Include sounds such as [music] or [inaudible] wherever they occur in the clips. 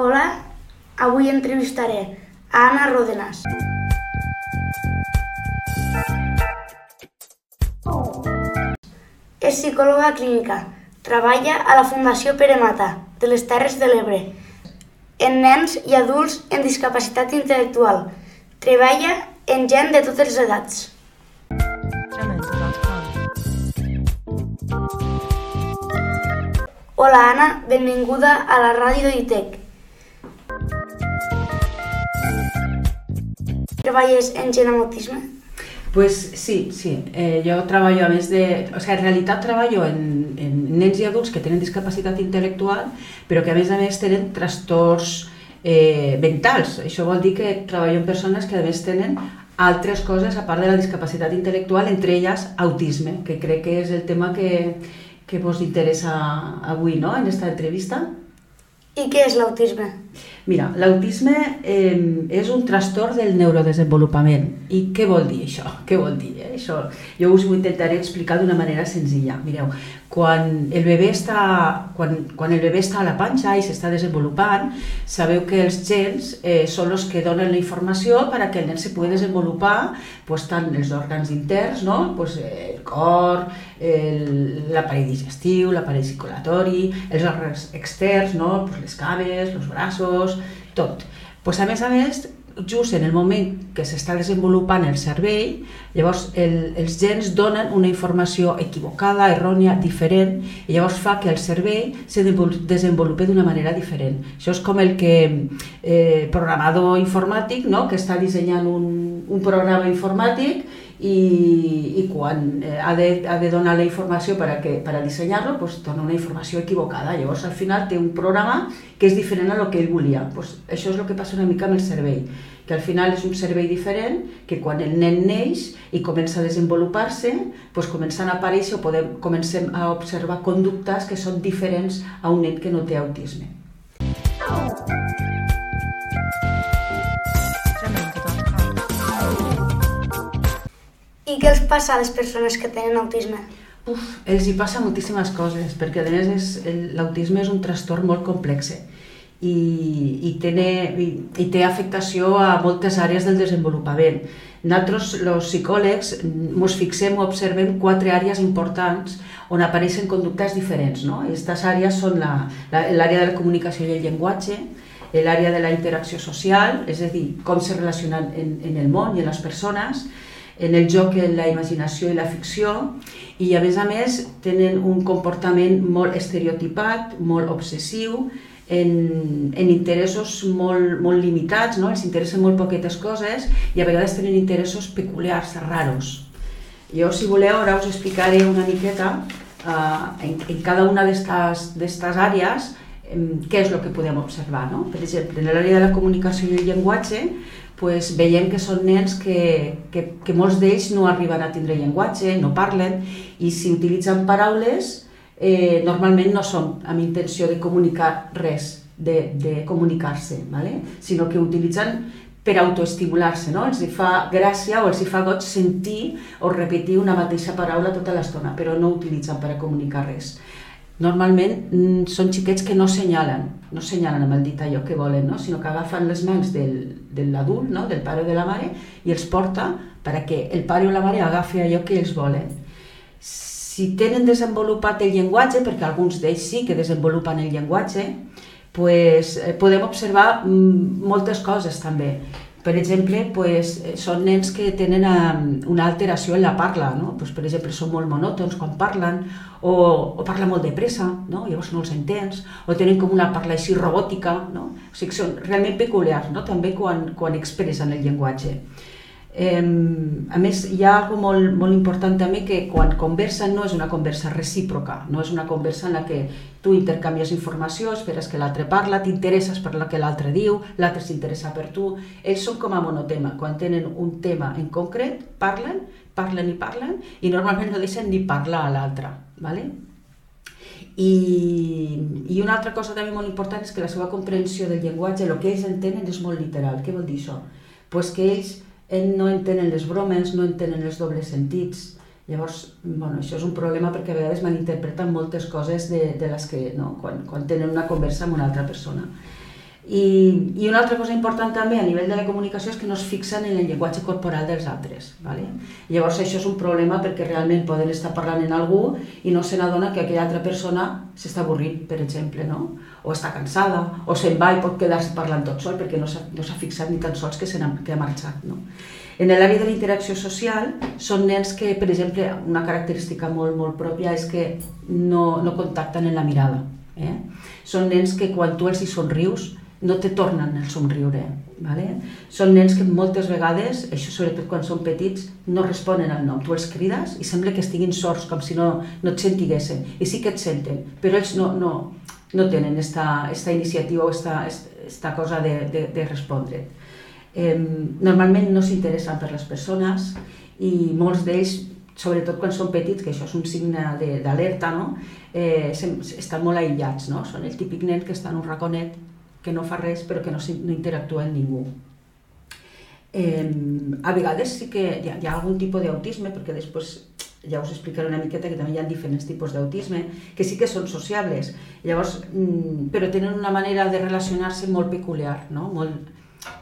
Hola, avui entrevistaré a Anna Rodenas. És psicòloga clínica. Treballa a la Fundació Pere Mata, de les Terres de l'Ebre, en nens i adults en discapacitat intel·lectual. Treballa en gent de totes les edats. Hola Anna, benvinguda a la ràdio d'ITEC. Treballes en autisme? Pues sí, sí. Eh, jo treballo a més de... O sigui, en realitat treballo en, en nens i adults que tenen discapacitat intel·lectual, però que a més a més tenen trastorns eh, mentals. Això vol dir que treballo amb persones que a més tenen altres coses a part de la discapacitat intel·lectual, entre elles autisme, que crec que és el tema que, que vos interessa avui no? en aquesta entrevista. I què és l'autisme? Mira, l'autisme eh, és un trastorn del neurodesenvolupament. I què vol dir això? [laughs] Què vol dir? Eh? Això jo us ho intentaré explicar d'una manera senzilla. Mireu, quan el bebè està, quan, quan el bebè està a la panxa i s'està desenvolupant, sabeu que els gens eh, són els que donen la informació per a que el nen se pugui desenvolupar pues, tant els òrgans interns, no? pues, eh, cor, l'aparell digestiu, l'aparell circulatori, els òrgans externs, no? pues, les cames, els braços, tot. Pues, a més a més, just en el moment que s'està desenvolupant el cervell, llavors el, els gens donen una informació equivocada, errònia, diferent, i llavors fa que el cervell se desenvolupi d'una manera diferent. Això és com el que eh, programador informàtic, no? que està dissenyant un, un programa informàtic i, i quan eh, ha, de, ha de donar la informació per a, que, per a dissenyar-lo, pues, dona una informació equivocada. Llavors, al final, té un programa que és diferent a lo que ell volia. Pues, això és el que passa una mica amb el cervell, que al final és un cervell diferent, que quan el nen neix i comença a desenvolupar-se, pues, comencen a aparèixer o podem, comencem a observar conductes que són diferents a un nen que no té autisme. I què els passa a les persones que tenen autisme? Uf, els hi passa moltíssimes coses, perquè a més l'autisme és un trastorn molt complex i, i, té, i, i té afectació a moltes àrees del desenvolupament. Nosaltres, els psicòlegs, ens fixem o observem quatre àrees importants on apareixen conductes diferents. No? Aquestes àrees són l'àrea la, de la comunicació i el llenguatge, l'àrea de la interacció social, és a dir, com se relacionen en, en el món i en les persones, en el joc, en la imaginació i la ficció, i a més a més tenen un comportament molt estereotipat, molt obsessiu, en, en interessos molt, molt limitats, no? els interessen molt poquetes coses i a vegades tenen interessos peculiars, raros. Jo, si voleu, ara us explicaré una miqueta uh, en, en cada una d'aquestes àrees què és el que podem observar. No? Per exemple, en l'àrea de la comunicació i el llenguatge pues, veiem que són nens que, que, que molts d'ells no arriben a tindre llenguatge, no parlen, i si utilitzen paraules, eh, normalment no són amb intenció de comunicar res, de, de comunicar-se, ¿vale? sinó que utilitzen per autoestimular-se, no? els fa gràcia o els fa goig sentir o repetir una mateixa paraula tota l'estona, però no utilitzen per a comunicar res normalment mm, són xiquets que no senyalen, no senyalen amb el dit allò que volen, no? sinó que agafen les mans del, de l'adult, no? del pare o de la mare, i els porta perquè el pare o la mare agafi allò que ells volen. Si tenen desenvolupat el llenguatge, perquè alguns d'ells sí que desenvolupen el llenguatge, pues, eh, podem observar mm, moltes coses també. Per exemple, pues, eh, són nens que tenen um, una alteració en la parla, no? pues, per exemple, són molt monòtons quan parlen, o, o parlen molt de pressa, no? llavors no els entens, o tenen com una parla així robòtica, no? o sigui, són realment peculiars no? també quan, quan expressen el llenguatge. Eh, a més, hi ha algo molt, molt important també que quan conversen no és una conversa recíproca, no és una conversa en la que tu intercanvies informació, esperes que l'altre parla, t'interesses per la que l'altre diu, l'altre s'interessa per tu. Ells són com a monotema, quan tenen un tema en concret, parlen, parlen i parlen i normalment no deixen ni parlar a l'altre. ¿vale? I, I una altra cosa també molt important és que la seva comprensió del llenguatge, el que ells entenen és molt literal. Què vol dir això? Pues que ells no entenen les bromes, no entenen els dobles sentits. Llavors, bueno, això és un problema perquè a vegades malinterpreten moltes coses de, de les que, no, quan, quan tenen una conversa amb una altra persona. I, I una altra cosa important també a nivell de la comunicació és que no es fixen en el llenguatge corporal dels altres. ¿vale? Llavors això és un problema perquè realment poden estar parlant en algú i no se n'adona que aquella altra persona s'està avorrint, per exemple, no? o està cansada, o se'n va i pot quedar-se parlant tot sol perquè no s'ha no fixat ni tan sols que, ha, que ha marxat. No? En l'àrea de la interacció social són nens que, per exemple, una característica molt, molt pròpia és que no, no contacten en la mirada. Eh? Són nens que quan tu els hi somrius no te tornen el somriure. Vale? Són nens que moltes vegades, això sobretot quan són petits, no responen al nom. Tu els crides i sembla que estiguin sords, com si no, no et sentiguessin. I sí que et senten, però ells no, no, no tenen esta, esta iniciativa o esta, esta cosa de, de, de respondre. Eh, normalment no s'interessen per les persones i molts d'ells sobretot quan són petits, que això és un signe d'alerta, no? eh, estan molt aïllats, no? són el típic nen que està en un raconet que no fa res però que no, no interactua amb ningú. Eh, a vegades sí que hi ha, hi ha algun tipus d'autisme, perquè després ja us explicaré una miqueta que també hi ha diferents tipus d'autisme, que sí que són sociables, llavors, mm, però tenen una manera de relacionar-se molt peculiar, no? molt,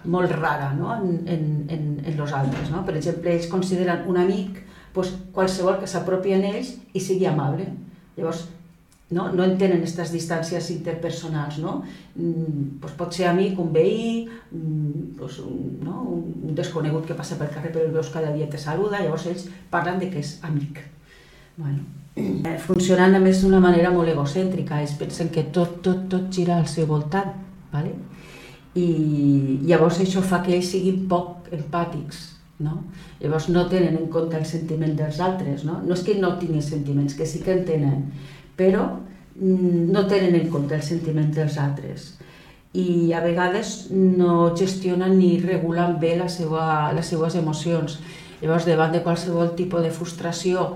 molt rara no? en, en, en, en los altres. No? Per exemple, ells consideren un amic pues, qualsevol que s'apropi a ells i sigui amable. Llavors, no, no entenen aquestes distàncies interpersonals, no? Mm, pues pot ser amic, un veí, mm, pues un, no? un desconegut que passa pel carrer però el veus cada dia te saluda, llavors ells parlen de que és amic. Bueno. Eh, funcionant a més d'una manera molt egocèntrica, ells pensen que tot, tot, tot gira al seu voltant, ¿vale? I llavors això fa que ells siguin poc empàtics, no? Llavors no tenen en compte el sentiment dels altres, no? No és que no tinguin sentiments, que sí que en tenen, però mm, no tenen en compte els sentiments dels altres i a vegades no gestionen ni regulen bé la seva, les seues emocions. Llavors, davant de qualsevol tipus de frustració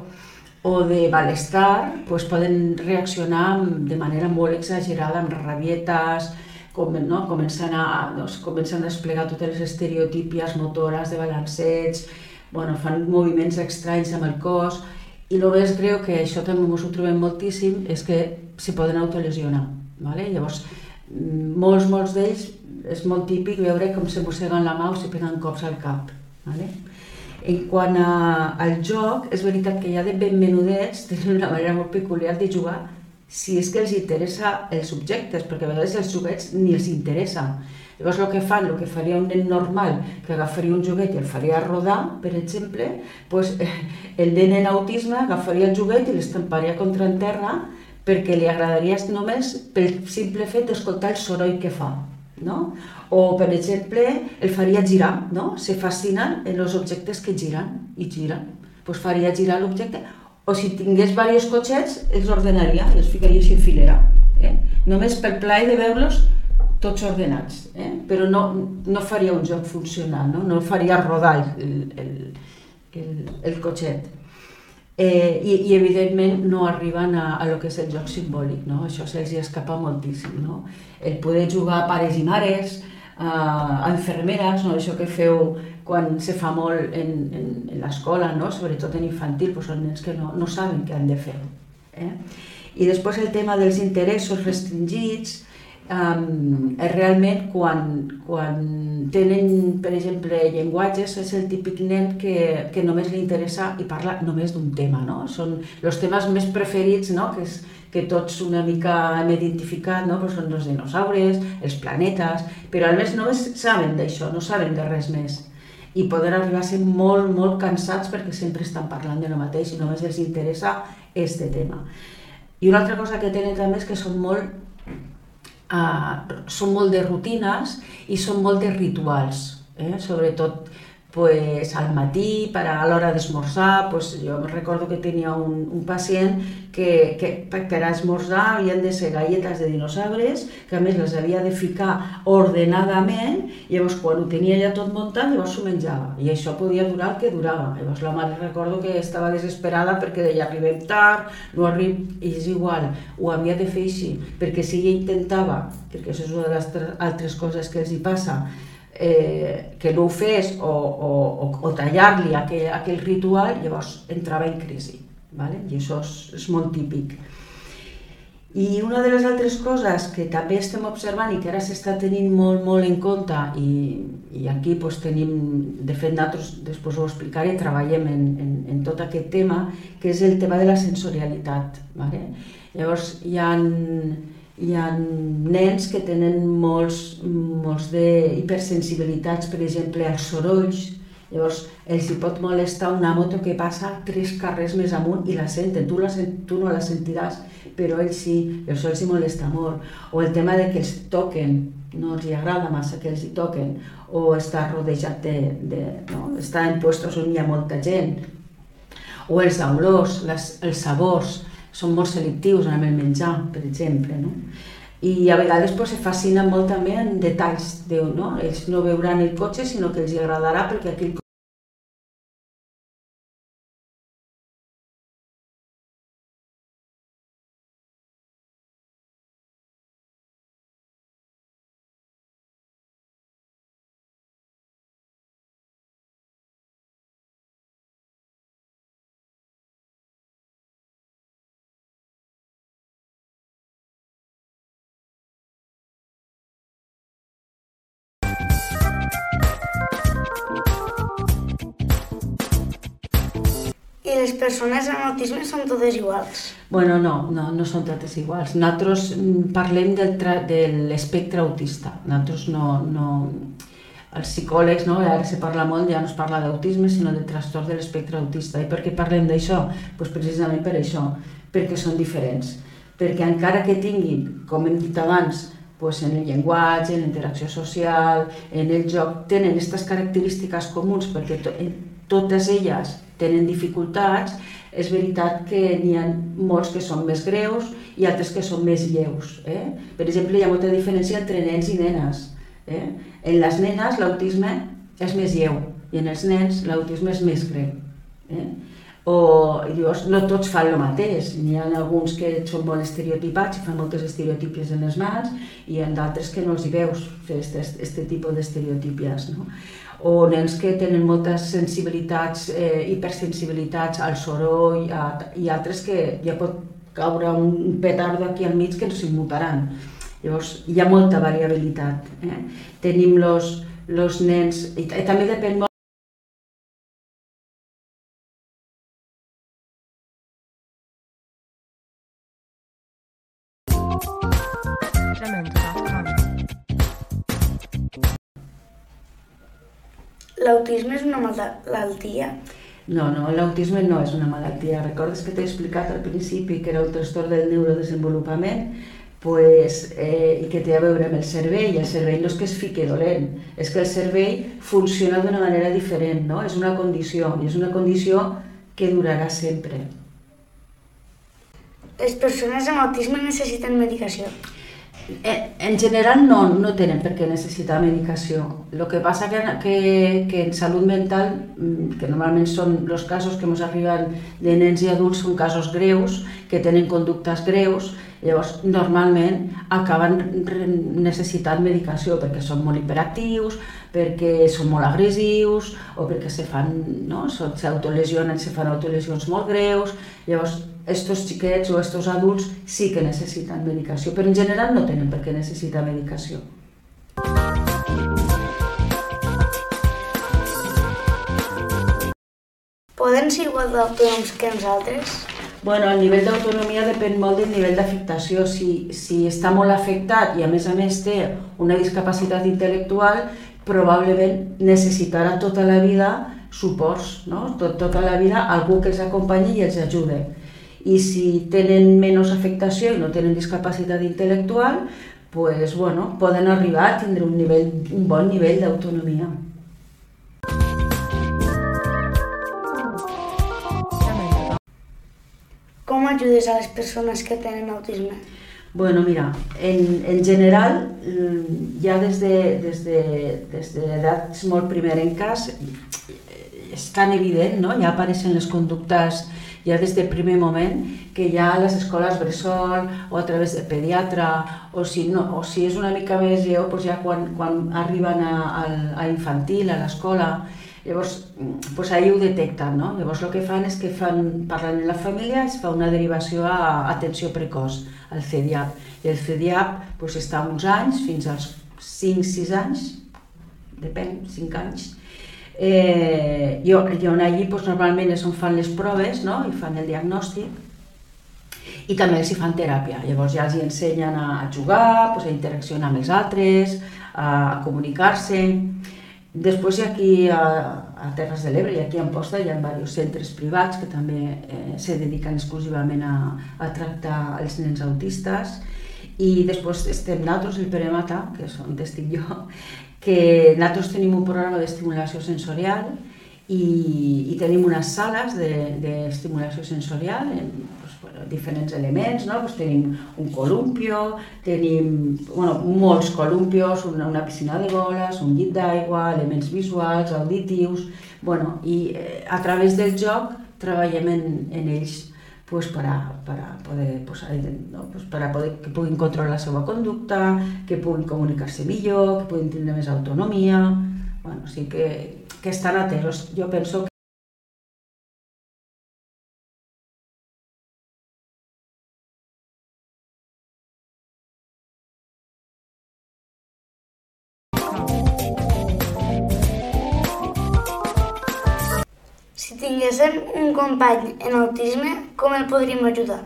o de malestar, doncs poden reaccionar de manera molt exagerada, amb rabietes, com, no? comencen, a, doncs, comencen a desplegar totes les estereotípies motores de balanceig, bueno, fan moviments estranys amb el cos, i el més greu, que això també ens ho trobem moltíssim, és que s'hi poden autolesionar. Vale? Llavors, mm, molts, molts d'ells és molt típic veure com se mosseguen la mà o se peguen cops al cap. Vale? En quant a, al joc, és veritat que ja de ben menudets [laughs] tenen una manera molt peculiar de jugar si és que els interessa els objectes, perquè a vegades els joguets ni els interessa. Llavors el que fan, el que faria un nen normal, que agafaria un joguet i el faria rodar, per exemple, pues, el nen en autisme agafaria el joguet i l'estamparia contra en terra perquè li agradaria només pel simple fet d'escoltar el soroll que fa. No? O, per exemple, el faria girar, no? se fascinen en els objectes que giren i giren. Pues faria girar l'objecte. O si tingués diversos cotxets, els ordenaria i els ficaria així en filera. Eh? Només pel plaer de veure-los tots ordenats, eh? però no, no faria un joc funcional, no, no faria rodar el, el, el, el cotxet. Eh, i, I evidentment no arriben a, a lo que és el joc simbòlic, no? això se'ls escapa moltíssim. No? El poder jugar a pares i mares, a, a infermeres, no? això que feu quan se fa molt en, en, en l'escola, no? sobretot en infantil, doncs són nens que no, no saben què han de fer. Eh? I després el tema dels interessos restringits, um, realment quan, quan tenen, per exemple, llenguatges, és el típic nen que, que només li interessa i parla només d'un tema, no? Són els temes més preferits, no?, que, és, que tots una mica hem identificat, no?, però són els dinosaures, els planetes, però a més només saben d'això, no saben de res més i poden arribar a ser molt, molt cansats perquè sempre estan parlant de lo mateix i només els interessa este tema. I una altra cosa que tenen també és que són molt eh, són molt de rutines i són molt de rituals, eh? sobretot pues, al matí, per a l'hora d'esmorzar, pues, jo recordo que tenia un, un pacient que, que per a esmorzar havien de ser galletes de dinosaures, que a més les havia de ficar ordenadament, i llavors quan ho tenia ja tot muntat, llavors s'ho menjava. I això podia durar el que durava. Llavors la mare recordo que estava desesperada perquè deia arribem tard, no arribem... I és igual, ho havia de fer així, perquè si ella intentava, perquè això és una de les altres coses que els hi passa, eh, que no ho fes o, o, o tallar-li aquell, aquell ritual, llavors entrava en crisi. ¿vale? I això és, és molt típic. I una de les altres coses que també estem observant i que ara s'està tenint molt, molt en compte i, i aquí pues, tenim, de fet nosaltres després ho explicaré, treballem en, en, en tot aquest tema, que és el tema de la sensorialitat. Vale? Llavors hi ha, hi ha nens que tenen molts, molts de hipersensibilitats, per exemple, als sorolls, Llavors, els hi pot molestar una moto que passa tres carrers més amunt i la senten. Tu, la, tu no la sentiràs, però ells sí, això els hi molesta molt. O el tema de que els toquen, no els hi agrada massa que els hi toquen, o està rodejat de... de no? està en puestos on hi ha molta gent. O els olors, les, els sabors, són molt selectius amb el menjar, per exemple. No? i a vegades pues, se fascinen molt també en detalls, de, no? ells no veuran el cotxe sinó que els agradarà perquè aquell I les persones amb autisme són totes iguals? Bueno, no, no, no són totes iguals. Nosaltres mm, parlem del de l'espectre autista. Nosaltres no, no... Els psicòlegs, no? ara se parla molt, ja no es parla d'autisme, sinó de trastorn de l'espectre autista. I per què parlem d'això? Pues precisament per això, perquè són diferents. Perquè encara que tinguin, com hem dit abans, pues en el llenguatge, en la interacció social, en el joc, tenen aquestes característiques comuns perquè to totes elles tenen dificultats, és veritat que n'hi ha molts que són més greus i altres que són més lleus. Eh? Per exemple, hi ha molta diferència entre nens i nenes. Eh? En les nenes l'autisme és més lleu i en els nens l'autisme és més greu. Eh? O llavors, no tots fan el mateix, n'hi ha alguns que són molt estereotipats i fan moltes estereotípies en les mans i ha d'altres que no els hi veus fer aquest tipus d'estereotípies. No? O nens que tenen moltes sensibilitats, eh, hipersensibilitats al soroll a, i altres que ja pot caure un petardo aquí al mig que no s'immutaran. Llavors, hi ha molta variabilitat. Eh? Tenim los nens, i, i també depèn molt L'autisme és una malaltia? No, no, l'autisme no és una malaltia. Recordes que t'he explicat al principi que era un trastorn del neurodesenvolupament? pues, eh, i que té a veure amb el cervell. El cervell no és que es fique dolent, és que el cervell funciona d'una manera diferent, no? és una condició, i és una condició que durarà sempre. Les persones amb autisme necessiten medicació? Eh, en general no, no tenen per què necessitar medicació. El que passa que, que, que en salut mental, mm, que normalment són els casos que ens arriben de nens i adults, són casos greus, que tenen conductes greus, llavors normalment acaben necessitant medicació perquè són molt hiperactius, perquè són molt agressius o perquè se fan, no, s'autolesionen, se fan autolesions molt greus, llavors estos xiquets o estos adults sí que necessiten medicació, però en general no tenen per què necessitar medicació. Poden ser igual d'autònoms que nosaltres? Bueno, el nivell d'autonomia depèn molt del nivell d'afectació. Si, si està molt afectat i a més a més té una discapacitat intel·lectual, probablement necessitarà tota la vida suports, no? Tot, tota la vida algú que els acompanyi i els ajude i si tenen menys afectació i no tenen discapacitat intel·lectual, pues, bueno, poden arribar a tindre un, nivell, un bon nivell d'autonomia. Ajudes a les persones que tenen autisme? Bueno, mira, en, en general, ja des de, des de, des de edats molt primerenques, és tan evident, no? ja apareixen les conductes ja des del primer moment que ja a les escoles bressol o a través de pediatra o si, no, o si és una mica més lleu, doncs ja quan, quan arriben a, a infantil, a l'escola, Llavors, pues ahir ho detecten, no? Llavors el que fan és que fan, parlant amb la família, es fa una derivació a atenció precoç, al CEDIAP. I el CEDIAP pues, està uns anys, fins als 5-6 anys, depèn, 5 anys, eh, i, i on allí pues, normalment és on fan les proves no? i fan el diagnòstic i també els hi fan teràpia. Llavors ja els hi ensenyen a, a jugar, pues, a interaccionar amb els altres, a, a comunicar-se. Després hi aquí a, a Terres de l'Ebre i aquí a Amposta hi ha diversos centres privats que també eh, se dediquen exclusivament a, a tractar els nens autistes. I després estem nosaltres, el Pere Mata, que és on estic jo, [laughs] que nosaltres tenim un programa d'estimulació sensorial i, i tenim unes sales d'estimulació de, sensorial en, diferents elements, no? pues tenim un columpio, tenim bueno, molts columpios, una, una piscina de boles, un llit d'aigua, elements visuals, auditius, bueno, i eh, a través del joc treballem en, en ells pues, para, para poder posar, no? pues para poder que puguin controlar la seva conducta, que puguin comunicar-se millor, que puguin tindre més autonomia, bueno, sí que, que estan atesos. Jo penso que un company en autisme, com el podríem ajudar?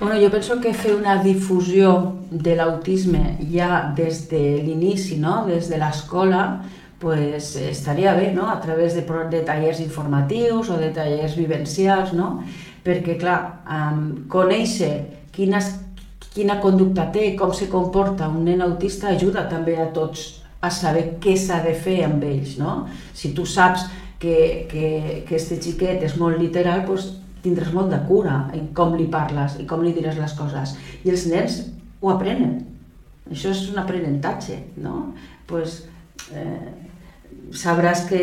Bueno, jo penso que fer una difusió de l'autisme ja des de l'inici, no? des de l'escola, pues, estaria bé, no? a través de, de tallers informatius o de tallers vivencials, no? perquè, clar, um, conèixer quines, quina conducta té, com se comporta un nen autista, ajuda també a tots a saber què s'ha de fer amb ells. No? Si tu saps que, que, que este xiquet és molt literal, doncs tindràs molt de cura en com li parles i com li diràs les coses. I els nens ho aprenen. Això és un aprenentatge, no? Pues, eh, sabràs que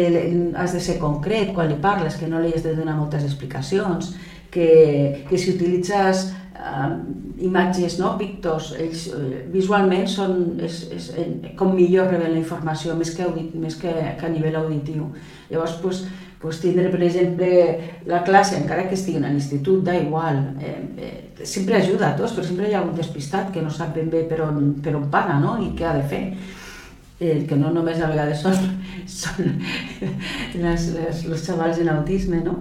has de ser concret quan li parles, que no li has de donar moltes explicacions, que, que si utilitzes uh, imatges, no? pictors, ells uh, visualment són, és, és, com millor reben la informació, més que, audit, més que, que a nivell auditiu. Llavors, pues, pues tindre, per exemple, la classe, encara que estigui en l'institut, da igual. Eh, eh, sempre ajuda a tots, però sempre hi ha un despistat que no sap ben bé per on, per on paga no? i què ha de fer. Eh, que no només a vegades són, [laughs] són les, les, els xavals en autisme, no?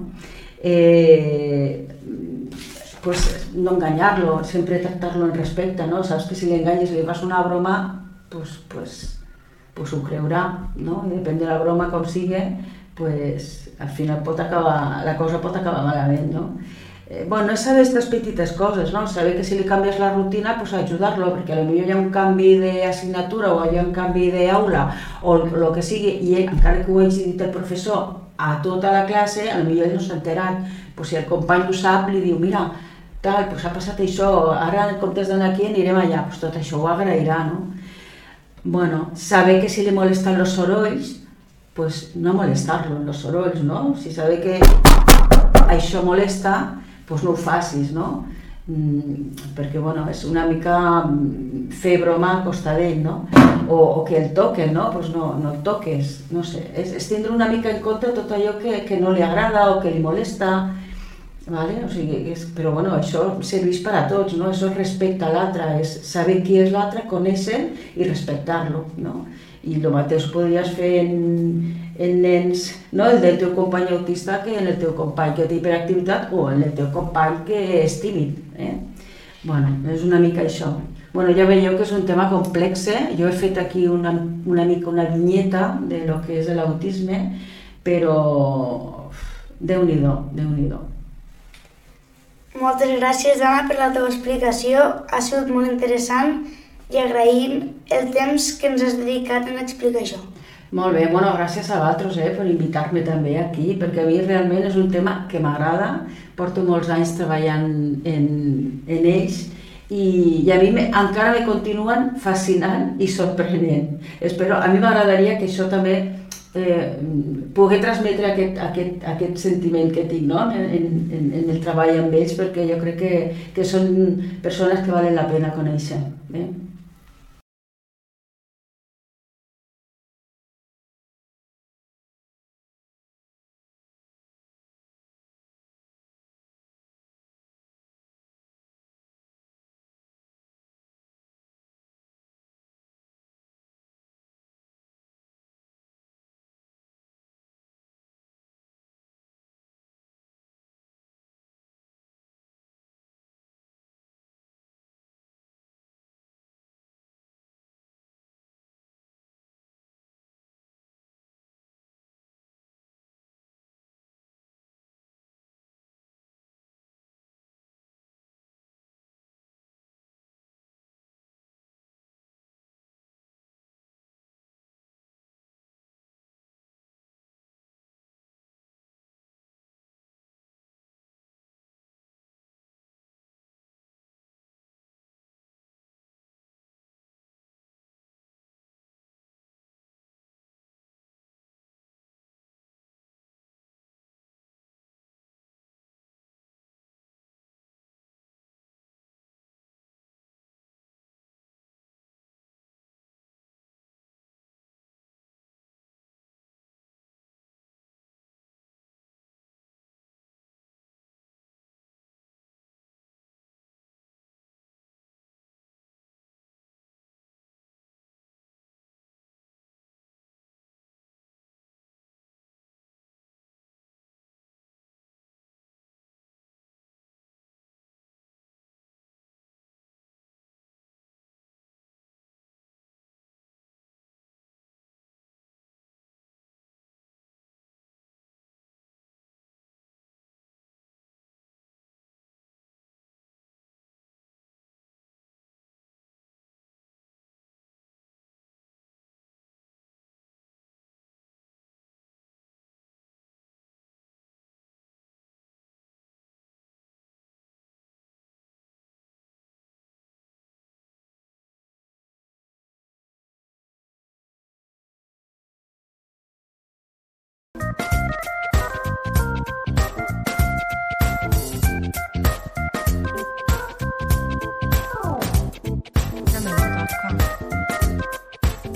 Eh, pues, no enganyar-lo, sempre tractar-lo en respecte, no? Saps que si l'enganyes li fas una broma, pues, pues, pues ho creurà, no? I depèn de la broma com sigui, pues, al final pot acabar, la cosa pot acabar malament, no? Eh, bueno, és saber aquestes petites coses, no? Saber que si li canvies la rutina, pues ajudar-lo, perquè potser hi ha un canvi d'assignatura o hi ha un canvi d'aula o el que sigui, i ell, encara que ho hagi dit el professor a tota la classe, potser ell no s'ha enterat. Pues si el company ho sap, li diu, mira, tal, pues ha passat això, ara en comptes d'anar aquí anirem allà, pues tot això ho agrairà, no? Bueno, saber que si li molesten els sorolls, pues no molestar-lo els sorolls, no? Si sabe que això molesta, pues no ho facis, no? Mm, perquè, bueno, és una mica mm, fer broma a costa d'ell, no? O, o que el toquen, no? Pues no, no el toques, no sé. És, és tindre una mica en compte tot allò que, que no li agrada o que li molesta, Vale? O sigui, és, però bueno, això serveix per a tots, no? Això és respecte a l'altre, és saber qui és l'altre, conèixer i respectar-lo, no? I el mateix podries fer en, en nens, no? el del teu company autista que en el teu company que té hiperactivitat o en el teu company que és tímid. Eh? Bueno, és una mica això. Bueno, ja veieu que és un tema complex, eh? jo he fet aquí una, una mica una vinyeta de lo que és l'autisme, però déu nhi déu moltes gràcies, Anna, per la teva explicació. Ha sigut molt interessant i agraïm el temps que ens has dedicat en explicar això. Molt bé, bueno, gràcies a vosaltres eh, per invitar-me també aquí, perquè a mi realment és un tema que m'agrada, porto molts anys treballant en, en ells i, i a mi me, encara me continuen fascinant i sorprenent. Espero, a mi m'agradaria que això també eh, poder transmetre aquest, aquest, aquest sentiment que tinc no? en, en, en el treball amb ells perquè jo crec que, que són persones que valen la pena conèixer. Eh? you